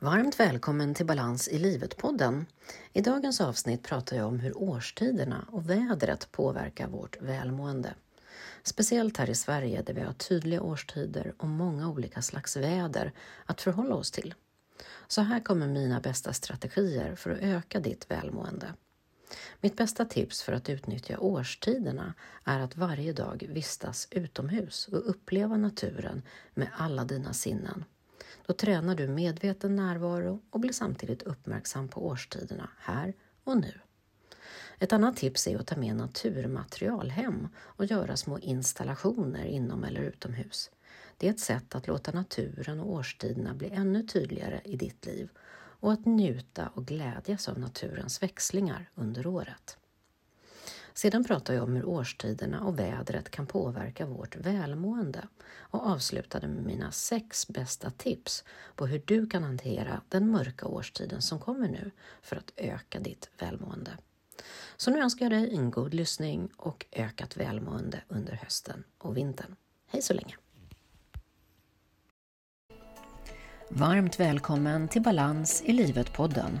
Varmt välkommen till Balans i livet-podden. I dagens avsnitt pratar jag om hur årstiderna och vädret påverkar vårt välmående. Speciellt här i Sverige där vi har tydliga årstider och många olika slags väder att förhålla oss till. Så här kommer mina bästa strategier för att öka ditt välmående. Mitt bästa tips för att utnyttja årstiderna är att varje dag vistas utomhus och uppleva naturen med alla dina sinnen. Då tränar du medveten närvaro och blir samtidigt uppmärksam på årstiderna här och nu. Ett annat tips är att ta med naturmaterial hem och göra små installationer inom eller utomhus. Det är ett sätt att låta naturen och årstiderna bli ännu tydligare i ditt liv och att njuta och glädjas av naturens växlingar under året. Sedan pratar jag om hur årstiderna och vädret kan påverka vårt välmående och avslutade med mina sex bästa tips på hur du kan hantera den mörka årstiden som kommer nu för att öka ditt välmående. Så nu önskar jag dig en god lyssning och ökat välmående under hösten och vintern. Hej så länge! Varmt välkommen till Balans i livet-podden.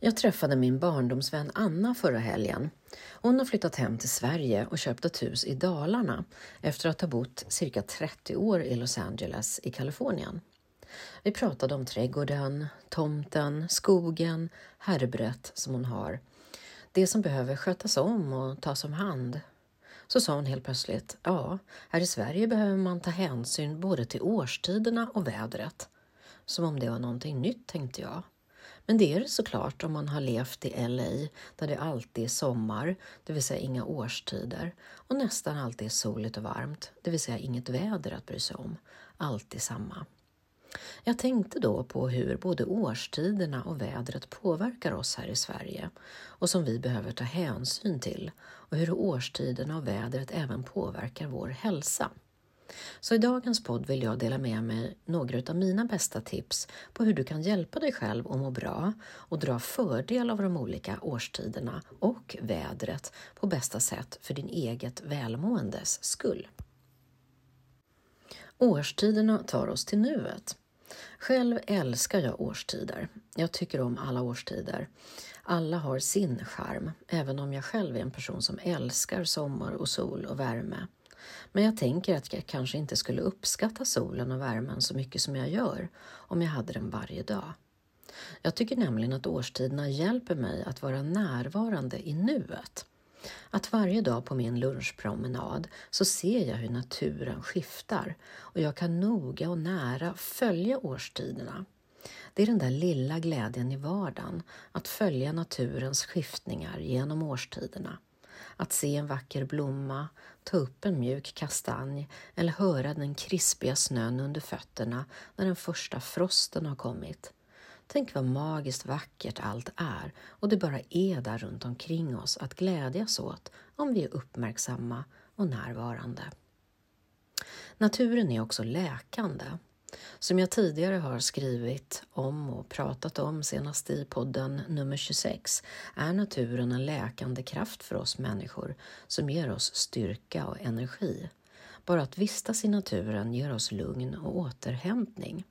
Jag träffade min barndomsvän Anna förra helgen. Hon har flyttat hem till Sverige och köpt ett hus i Dalarna efter att ha bott cirka 30 år i Los Angeles i Kalifornien. Vi pratade om trädgården, tomten, skogen, härbret som hon har. Det som behöver skötas om och tas om hand. Så sa hon helt plötsligt, ja, här i Sverige behöver man ta hänsyn både till årstiderna och vädret. Som om det var någonting nytt, tänkte jag. Men det är det såklart om man har levt i LA där det alltid är sommar, det vill säga inga årstider, och nästan alltid är soligt och varmt, det vill säga inget väder att bry sig om, alltid samma. Jag tänkte då på hur både årstiderna och vädret påverkar oss här i Sverige och som vi behöver ta hänsyn till och hur årstiderna och vädret även påverkar vår hälsa. Så i dagens podd vill jag dela med mig några av mina bästa tips på hur du kan hjälpa dig själv att må bra och dra fördel av de olika årstiderna och vädret på bästa sätt för din eget välmåendes skull. Årstiderna tar oss till nuet. Själv älskar jag årstider. Jag tycker om alla årstider. Alla har sin charm, även om jag själv är en person som älskar sommar och sol och värme. Men jag tänker att jag kanske inte skulle uppskatta solen och värmen så mycket som jag gör om jag hade den varje dag. Jag tycker nämligen att årstiderna hjälper mig att vara närvarande i nuet. Att varje dag på min lunchpromenad så ser jag hur naturen skiftar och jag kan noga och nära följa årstiderna. Det är den där lilla glädjen i vardagen, att följa naturens skiftningar genom årstiderna. Att se en vacker blomma, ta upp en mjuk kastanj eller höra den krispiga snön under fötterna när den första frosten har kommit. Tänk vad magiskt vackert allt är och det bara är där runt omkring oss att glädjas åt om vi är uppmärksamma och närvarande. Naturen är också läkande. Som jag tidigare har skrivit om och pratat om senast i podden nummer 26 är naturen en läkande kraft för oss människor som ger oss styrka och energi. Bara att vistas i naturen ger oss lugn och återhämtning.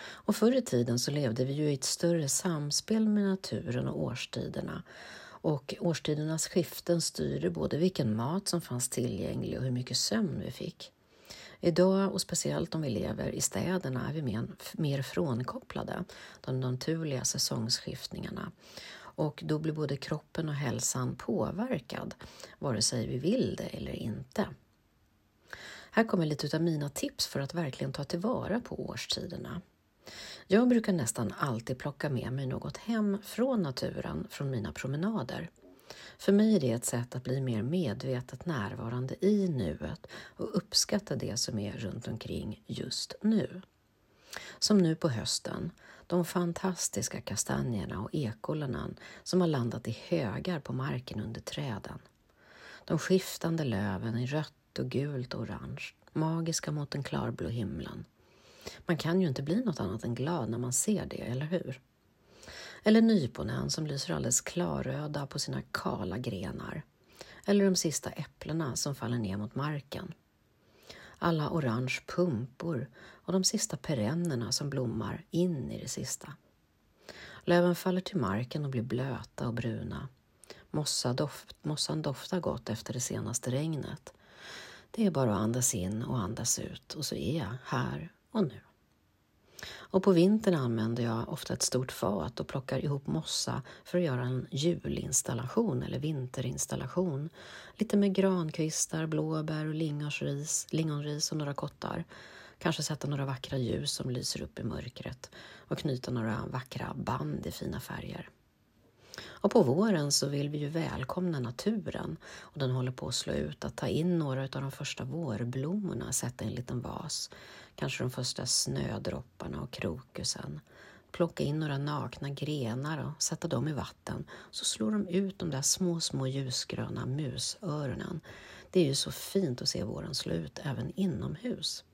Och förr i tiden så levde vi ju i ett större samspel med naturen och årstiderna och årstidernas skiften styrde både vilken mat som fanns tillgänglig och hur mycket sömn vi fick. Idag, och speciellt om vi lever i städerna, är vi mer, mer frånkopplade de naturliga säsongsskiftningarna. Och då blir både kroppen och hälsan påverkad, vare sig vi vill det eller inte. Här kommer lite av mina tips för att verkligen ta tillvara på årstiderna. Jag brukar nästan alltid plocka med mig något hem från naturen från mina promenader. För mig är det ett sätt att bli mer medvetet närvarande i nuet och uppskatta det som är runt omkring just nu. Som nu på hösten, de fantastiska kastanjerna och ekollonen som har landat i högar på marken under träden. De skiftande löven i rött och gult och orange, magiska mot den klarblå himlen. Man kan ju inte bli något annat än glad när man ser det, eller hur? Eller nyponen som lyser alldeles klarröda på sina kala grenar. Eller de sista äpplena som faller ner mot marken. Alla orange pumpor och de sista perennerna som blommar in i det sista. Löven faller till marken och blir blöta och bruna. Mossa doft, mossan doftar gott efter det senaste regnet. Det är bara att andas in och andas ut och så är jag här och nu. Och på vintern använder jag ofta ett stort fat och plockar ihop mossa för att göra en julinstallation eller vinterinstallation. Lite med grankvistar, blåbär och lingonris, lingonris och några kottar. Kanske sätta några vackra ljus som lyser upp i mörkret och knyta några vackra band i fina färger. Och på våren så vill vi ju välkomna naturen och den håller på att slå ut, att ta in några av de första vårblommorna, sätta i en liten vas, kanske de första snödropparna och krokusen. Plocka in några nakna grenar och sätta dem i vatten så slår de ut de där små, små ljusgröna musöronen. Det är ju så fint att se våren slå ut även inomhus.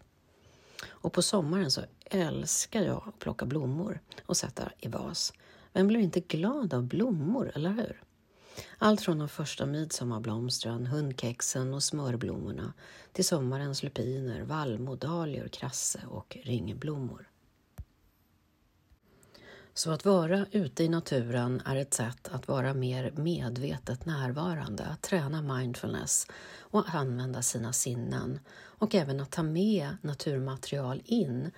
Och på sommaren så älskar jag att plocka blommor och sätta i vas. Vem blir inte glad av blommor, eller hur? Allt från de första midsommarblomstren, hundkexen och smörblommorna till sommarens lupiner, vallmo, dahlior, krasse och ringblommor. Så att vara ute i naturen är ett sätt att vara mer medvetet närvarande, att träna mindfulness och använda sina sinnen och även att ta med naturmaterial in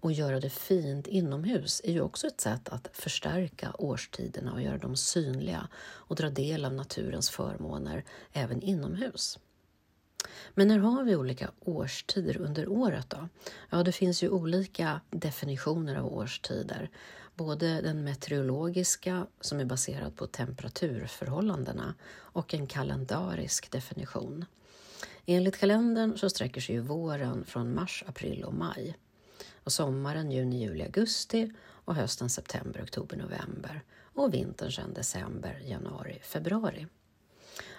och göra det fint inomhus är ju också ett sätt att förstärka årstiderna och göra dem synliga och dra del av naturens förmåner även inomhus. Men när har vi olika årstider under året då? Ja, det finns ju olika definitioner av årstider. Både den meteorologiska som är baserad på temperaturförhållandena och en kalendarisk definition. Enligt kalendern så sträcker sig ju våren från mars, april och maj och sommaren juni, juli, augusti och hösten september, oktober, november och vintern sedan december, januari, februari.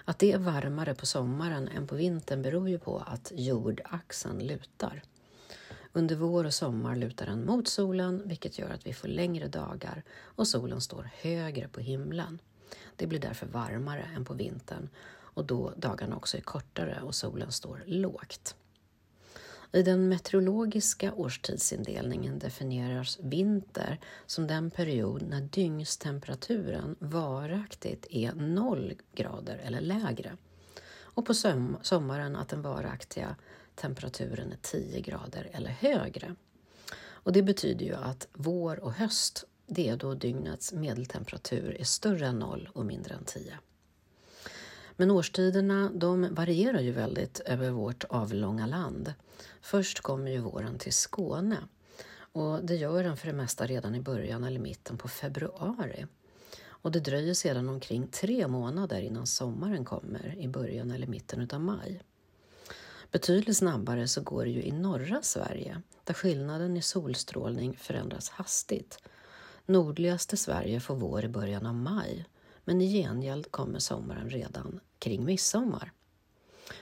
Att det är varmare på sommaren än på vintern beror ju på att jordaxeln lutar. Under vår och sommar lutar den mot solen vilket gör att vi får längre dagar och solen står högre på himlen. Det blir därför varmare än på vintern och då dagarna också är kortare och solen står lågt. I den meteorologiska årstidsindelningen definieras vinter som den period när dygnstemperaturen varaktigt är noll grader eller lägre och på sommaren att den varaktiga temperaturen är 10 grader eller högre. Och det betyder ju att vår och höst, det är då dygnets medeltemperatur är större än noll och mindre än 10. Men årstiderna de varierar ju väldigt över vårt avlånga land. Först kommer ju våren till Skåne och det gör den för det mesta redan i början eller mitten på februari. Och det dröjer sedan omkring tre månader innan sommaren kommer i början eller mitten av maj. Betydligt snabbare så går det ju i norra Sverige där skillnaden i solstrålning förändras hastigt. Nordligaste Sverige får vår i början av maj men i gengäld kommer sommaren redan kring midsommar.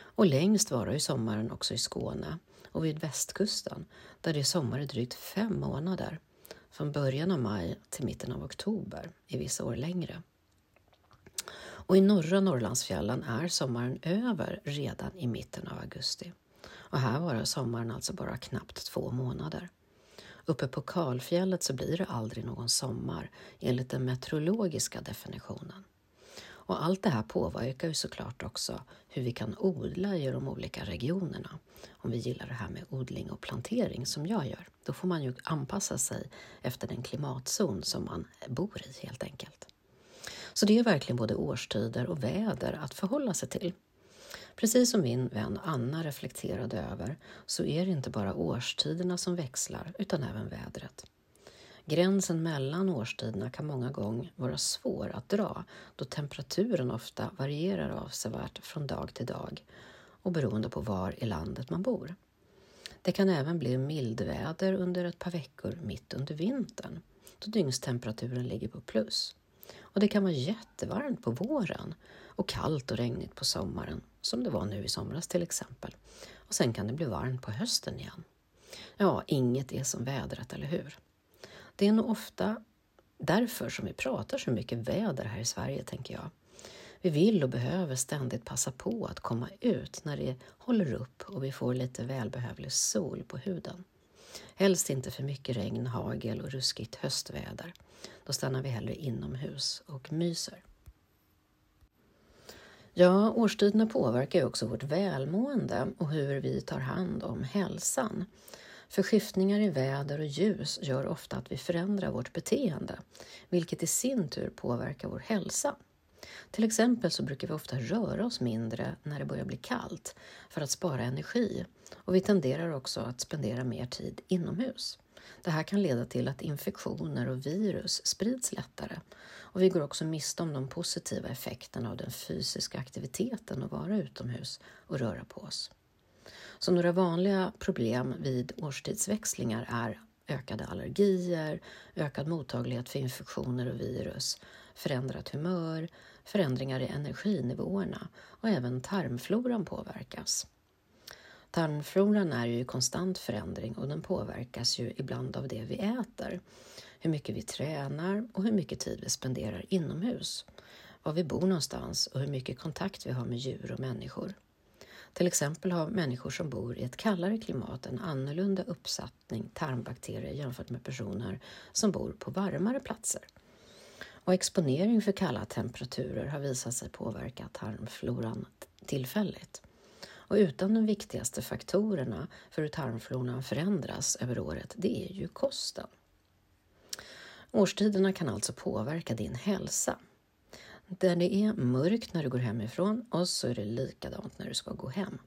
Och längst varar ju sommaren också i Skåne och vid västkusten där det är sommar i drygt fem månader, från början av maj till mitten av oktober, i vissa år längre. Och i norra Norrlandsfjällen är sommaren över redan i mitten av augusti. Och här varar sommaren alltså bara knappt två månader. Uppe på kalfjället så blir det aldrig någon sommar enligt den meteorologiska definitionen. Och allt det här påverkar ju såklart också hur vi kan odla i de olika regionerna. Om vi gillar det här med odling och plantering som jag gör, då får man ju anpassa sig efter den klimatzon som man bor i helt enkelt. Så det är verkligen både årstider och väder att förhålla sig till. Precis som min vän Anna reflekterade över så är det inte bara årstiderna som växlar utan även vädret. Gränsen mellan årstiderna kan många gånger vara svår att dra då temperaturen ofta varierar avsevärt från dag till dag och beroende på var i landet man bor. Det kan även bli mildväder under ett par veckor mitt under vintern då dygnstemperaturen ligger på plus. Och det kan vara jättevarmt på våren och kallt och regnigt på sommaren, som det var nu i somras till exempel. Och sen kan det bli varmt på hösten igen. Ja, inget är som vädret, eller hur? Det är nog ofta därför som vi pratar så mycket väder här i Sverige, tänker jag. Vi vill och behöver ständigt passa på att komma ut när det håller upp och vi får lite välbehövlig sol på huden. Helst inte för mycket regn, hagel och ruskigt höstväder. Då stannar vi hellre inomhus och myser. Ja, årstiderna påverkar ju också vårt välmående och hur vi tar hand om hälsan. Förskiftningar i väder och ljus gör ofta att vi förändrar vårt beteende, vilket i sin tur påverkar vår hälsa. Till exempel så brukar vi ofta röra oss mindre när det börjar bli kallt för att spara energi och vi tenderar också att spendera mer tid inomhus. Det här kan leda till att infektioner och virus sprids lättare och vi går också miste om de positiva effekterna av den fysiska aktiviteten att vara utomhus och röra på oss. Så några vanliga problem vid årstidsväxlingar är ökade allergier, ökad mottaglighet för infektioner och virus, förändrat humör, förändringar i energinivåerna och även tarmfloran påverkas. Tarmfloran är ju i konstant förändring och den påverkas ju ibland av det vi äter, hur mycket vi tränar och hur mycket tid vi spenderar inomhus, var vi bor någonstans och hur mycket kontakt vi har med djur och människor. Till exempel har människor som bor i ett kallare klimat en annorlunda uppsättning tarmbakterier jämfört med personer som bor på varmare platser. Och exponering för kalla temperaturer har visat sig påverka tarmfloran tillfälligt. Och utan de viktigaste faktorerna för hur tarmfloran förändras över året, det är ju kosten. Årstiderna kan alltså påverka din hälsa. Där det är mörkt när du går hemifrån och så är det likadant när du ska gå hem.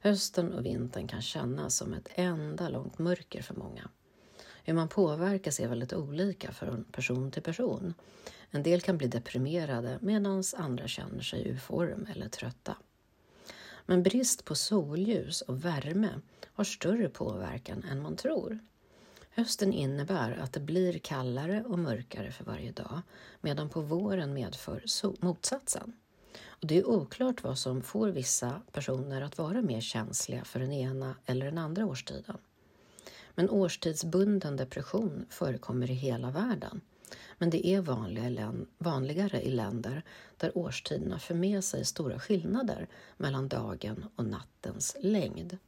Hösten och vintern kan kännas som ett enda långt mörker för många. Hur man påverkas är väldigt olika från person till person. En del kan bli deprimerade medan andra känner sig ur form eller trötta. Men brist på solljus och värme har större påverkan än man tror. Hösten innebär att det blir kallare och mörkare för varje dag medan på våren medför motsatsen. Och det är oklart vad som får vissa personer att vara mer känsliga för den ena eller den andra årstiden. Men årstidsbunden depression förekommer i hela världen. Men det är vanligare i länder där årstiderna för med sig stora skillnader mellan dagen och nattens längd.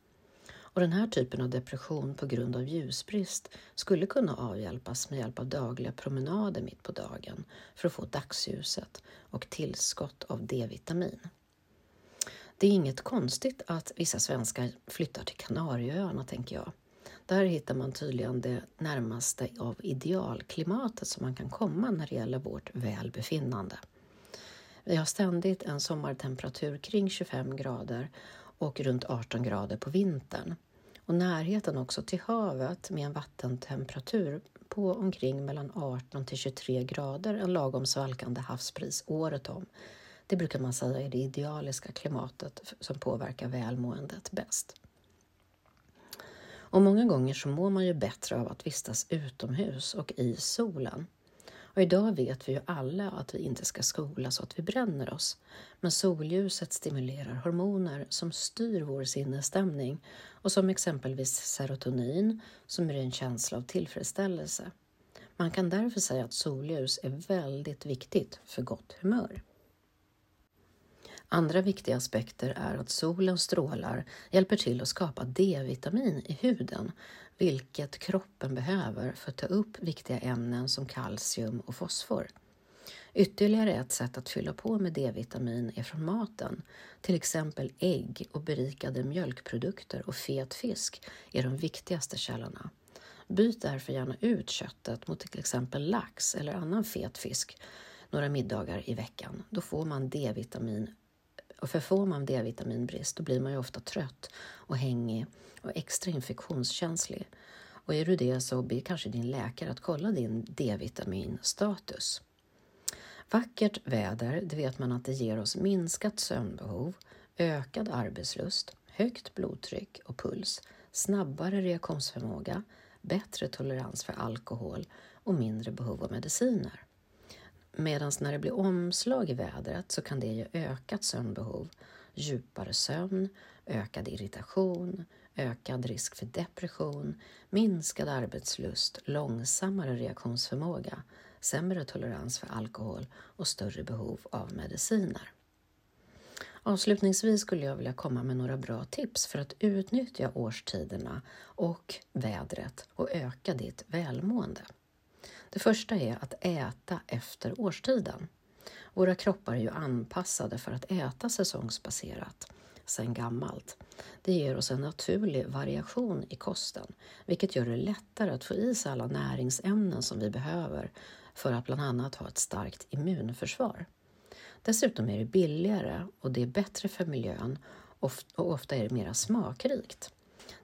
Och den här typen av depression på grund av ljusbrist skulle kunna avhjälpas med hjälp av dagliga promenader mitt på dagen för att få dagsljuset och tillskott av D-vitamin. Det är inget konstigt att vissa svenskar flyttar till Kanarieöarna, tänker jag. Där hittar man tydligen det närmaste av idealklimatet som man kan komma när det gäller vårt välbefinnande. Vi har ständigt en sommartemperatur kring 25 grader och runt 18 grader på vintern. Och närheten också till havet med en vattentemperatur på omkring mellan 18 till 23 grader, en lagom svalkande havspris året om. Det brukar man säga är det idealiska klimatet som påverkar välmåendet bäst. Och många gånger så mår man ju bättre av att vistas utomhus och i solen. Och idag vet vi ju alla att vi inte ska skola så att vi bränner oss. Men solljuset stimulerar hormoner som styr vår sinnesstämning och som exempelvis serotonin som är en känsla av tillfredsställelse. Man kan därför säga att solljus är väldigt viktigt för gott humör. Andra viktiga aspekter är att solens strålar hjälper till att skapa D-vitamin i huden, vilket kroppen behöver för att ta upp viktiga ämnen som kalcium och fosfor. Ytterligare ett sätt att fylla på med D-vitamin är från maten. Till exempel ägg och berikade mjölkprodukter och fet fisk är de viktigaste källorna. Byt därför gärna ut köttet mot till exempel lax eller annan fet fisk några middagar i veckan. Då får man D-vitamin och för får man D-vitaminbrist då blir man ju ofta trött och hängig och extra infektionskänslig. Och är du det så ber kanske din läkare att kolla din D-vitaminstatus. Vackert väder, det vet man att det ger oss minskat sömnbehov, ökad arbetslust, högt blodtryck och puls, snabbare reaktionsförmåga, bättre tolerans för alkohol och mindre behov av mediciner. Medan när det blir omslag i vädret så kan det ge ökat sömnbehov, djupare sömn, ökad irritation, ökad risk för depression, minskad arbetslust, långsammare reaktionsförmåga, sämre tolerans för alkohol och större behov av mediciner. Avslutningsvis skulle jag vilja komma med några bra tips för att utnyttja årstiderna och vädret och öka ditt välmående. Det första är att äta efter årstiden. Våra kroppar är ju anpassade för att äta säsongsbaserat sedan gammalt. Det ger oss en naturlig variation i kosten, vilket gör det lättare att få i sig alla näringsämnen som vi behöver för att bland annat ha ett starkt immunförsvar. Dessutom är det billigare och det är bättre för miljön och ofta är det mera smakrikt.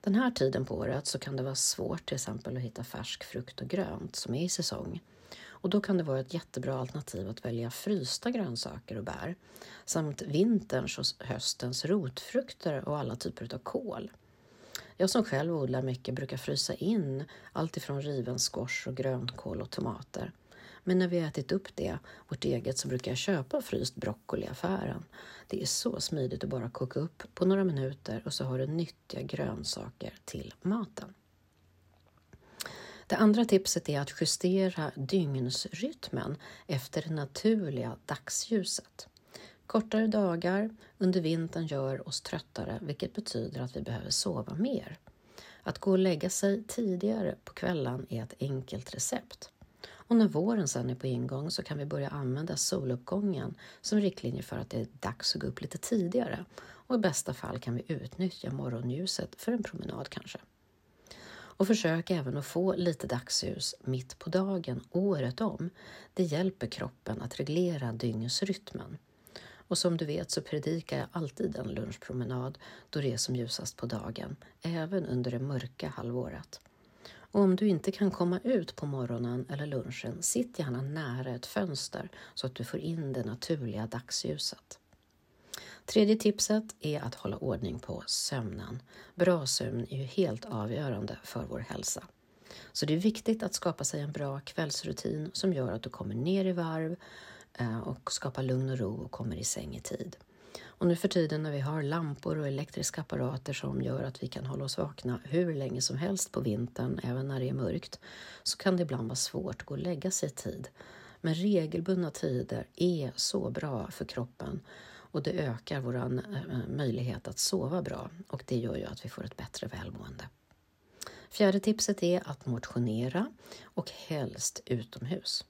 Den här tiden på året så kan det vara svårt till exempel att hitta färsk frukt och grönt som är i säsong. Och då kan det vara ett jättebra alternativ att välja frysta grönsaker och bär samt vinterns och höstens rotfrukter och alla typer av kål. Jag som själv odlar mycket brukar frysa in allt ifrån riven squash och grönkål och tomater. Men när vi ätit upp det, vårt eget, så brukar jag köpa fryst broccoli i affären. Det är så smidigt att bara koka upp på några minuter och så har du nyttiga grönsaker till maten. Det andra tipset är att justera dygnsrytmen efter det naturliga dagsljuset. Kortare dagar under vintern gör oss tröttare vilket betyder att vi behöver sova mer. Att gå och lägga sig tidigare på kvällen är ett enkelt recept. Och när våren sen är på ingång så kan vi börja använda soluppgången som riktlinje för att det är dags att gå upp lite tidigare och i bästa fall kan vi utnyttja morgonljuset för en promenad kanske. Och försök även att få lite dagsljus mitt på dagen året om. Det hjälper kroppen att reglera dygnsrytmen. Och som du vet så predikar jag alltid en lunchpromenad då det är som ljusast på dagen, även under det mörka halvåret. Och om du inte kan komma ut på morgonen eller lunchen, sitt gärna nära ett fönster så att du får in det naturliga dagsljuset. Tredje tipset är att hålla ordning på sömnen. Bra sömn är ju helt avgörande för vår hälsa. Så det är viktigt att skapa sig en bra kvällsrutin som gör att du kommer ner i varv eh, och skapar lugn och ro och kommer i säng i tid. Och nu för tiden när vi har lampor och elektriska apparater som gör att vi kan hålla oss vakna hur länge som helst på vintern, även när det är mörkt, så kan det ibland vara svårt att gå och lägga sig i tid. Men regelbundna tider är så bra för kroppen och det ökar vår eh, möjlighet att sova bra och det gör ju att vi får ett bättre välmående. Fjärde tipset är att motionera och helst utomhus.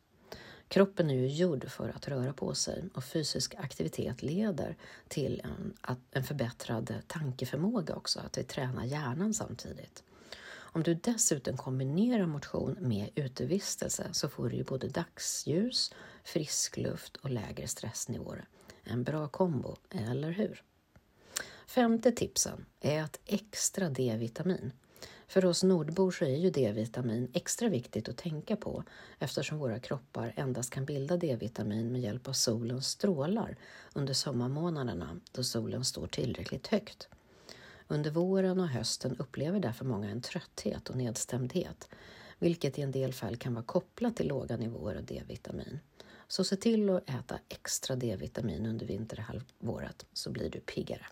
Kroppen är ju gjord för att röra på sig och fysisk aktivitet leder till en, en förbättrad tankeförmåga också, att vi tränar hjärnan samtidigt. Om du dessutom kombinerar motion med utevistelse så får du ju både dagsljus, frisk luft och lägre stressnivåer. En bra kombo, eller hur? Femte tipsen är att extra D-vitamin. För oss nordbor så är ju D-vitamin extra viktigt att tänka på eftersom våra kroppar endast kan bilda D-vitamin med hjälp av solens strålar under sommarmånaderna då solen står tillräckligt högt. Under våren och hösten upplever därför många en trötthet och nedstämdhet, vilket i en del fall kan vara kopplat till låga nivåer av D-vitamin. Så se till att äta extra D-vitamin under vinterhalvåret så blir du piggare.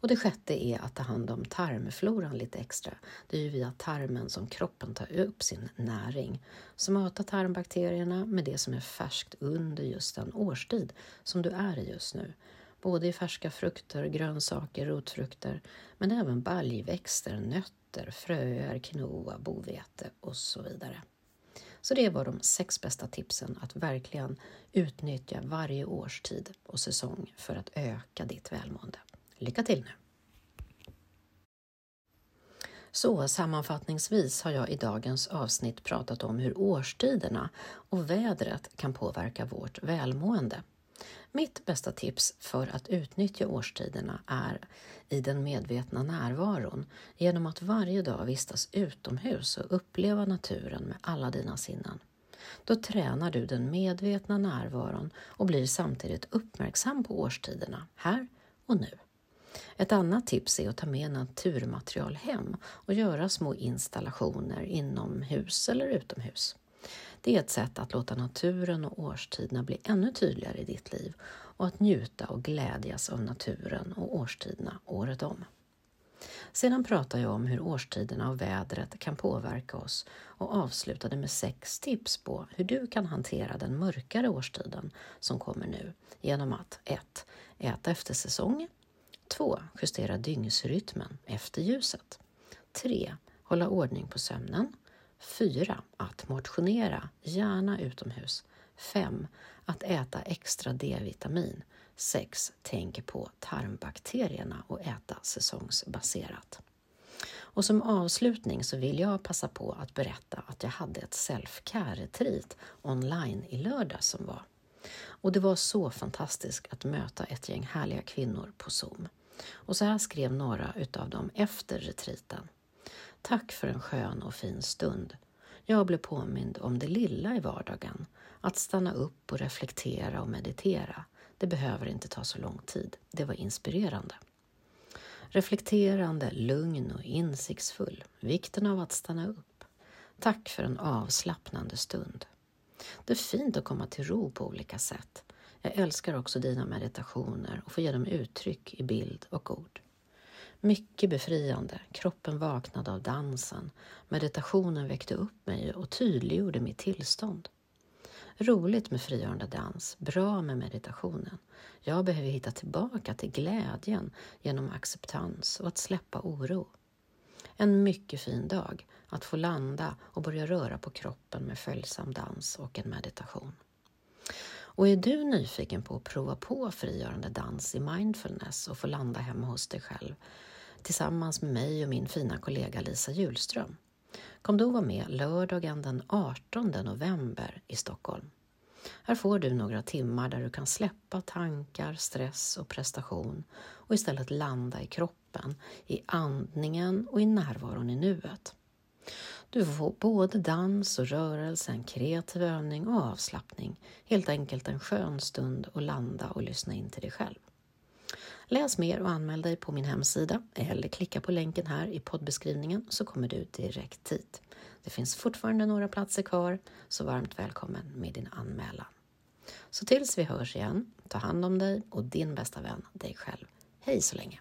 Och det sjätte är att ta hand om tarmfloran lite extra. Det är ju via tarmen som kroppen tar upp sin näring. Så mata tarmbakterierna med det som är färskt under just den årstid som du är i just nu. Både i färska frukter, grönsaker, rotfrukter, men även baljväxter, nötter, fröer, quinoa, bovete och så vidare. Så det var de sex bästa tipsen att verkligen utnyttja varje årstid och säsong för att öka ditt välmående. Lycka till nu! Så sammanfattningsvis har jag i dagens avsnitt pratat om hur årstiderna och vädret kan påverka vårt välmående. Mitt bästa tips för att utnyttja årstiderna är i den medvetna närvaron genom att varje dag vistas utomhus och uppleva naturen med alla dina sinnen. Då tränar du den medvetna närvaron och blir samtidigt uppmärksam på årstiderna, här och nu. Ett annat tips är att ta med naturmaterial hem och göra små installationer inomhus eller utomhus. Det är ett sätt att låta naturen och årstiderna bli ännu tydligare i ditt liv och att njuta och glädjas av naturen och årstiderna året om. Sedan pratar jag om hur årstiderna och vädret kan påverka oss och avslutade med sex tips på hur du kan hantera den mörkare årstiden som kommer nu genom att 1. Äta efter säsong 2. Justera dygnsrytmen efter ljuset 3. Hålla ordning på sömnen 4. Att motionera, gärna utomhus 5. Att äta extra D-vitamin 6. Tänk på tarmbakterierna och äta säsongsbaserat. Och som avslutning så vill jag passa på att berätta att jag hade ett self-care-retreat online i lördag som var. Och det var så fantastiskt att möta ett gäng härliga kvinnor på Zoom. Och så här skrev några utav dem efter retriten. Tack för en skön och fin stund. Jag blev påmind om det lilla i vardagen, att stanna upp och reflektera och meditera. Det behöver inte ta så lång tid. Det var inspirerande. Reflekterande, lugn och insiktsfull. Vikten av att stanna upp. Tack för en avslappnande stund. Det är fint att komma till ro på olika sätt. Jag älskar också dina meditationer och få ge dem uttryck i bild och ord. Mycket befriande. Kroppen vaknade av dansen. Meditationen väckte upp mig och tydliggjorde mitt tillstånd. Roligt med frigörande dans, bra med meditationen. Jag behöver hitta tillbaka till glädjen genom acceptans och att släppa oro. En mycket fin dag att få landa och börja röra på kroppen med följsam dans och en meditation. Och är du nyfiken på att prova på frigörande dans i mindfulness och få landa hemma hos dig själv tillsammans med mig och min fina kollega Lisa Hjulström Kom då vara med lördagen den 18 november i Stockholm. Här får du några timmar där du kan släppa tankar, stress och prestation och istället landa i kroppen, i andningen och i närvaron i nuet. Du får både dans och rörelse, en kreativ övning och avslappning. Helt enkelt en skön stund att landa och lyssna in till dig själv. Läs mer och anmäl dig på min hemsida eller klicka på länken här i poddbeskrivningen så kommer du direkt dit. Det finns fortfarande några platser kvar, så varmt välkommen med din anmälan. Så tills vi hörs igen, ta hand om dig och din bästa vän, dig själv. Hej så länge!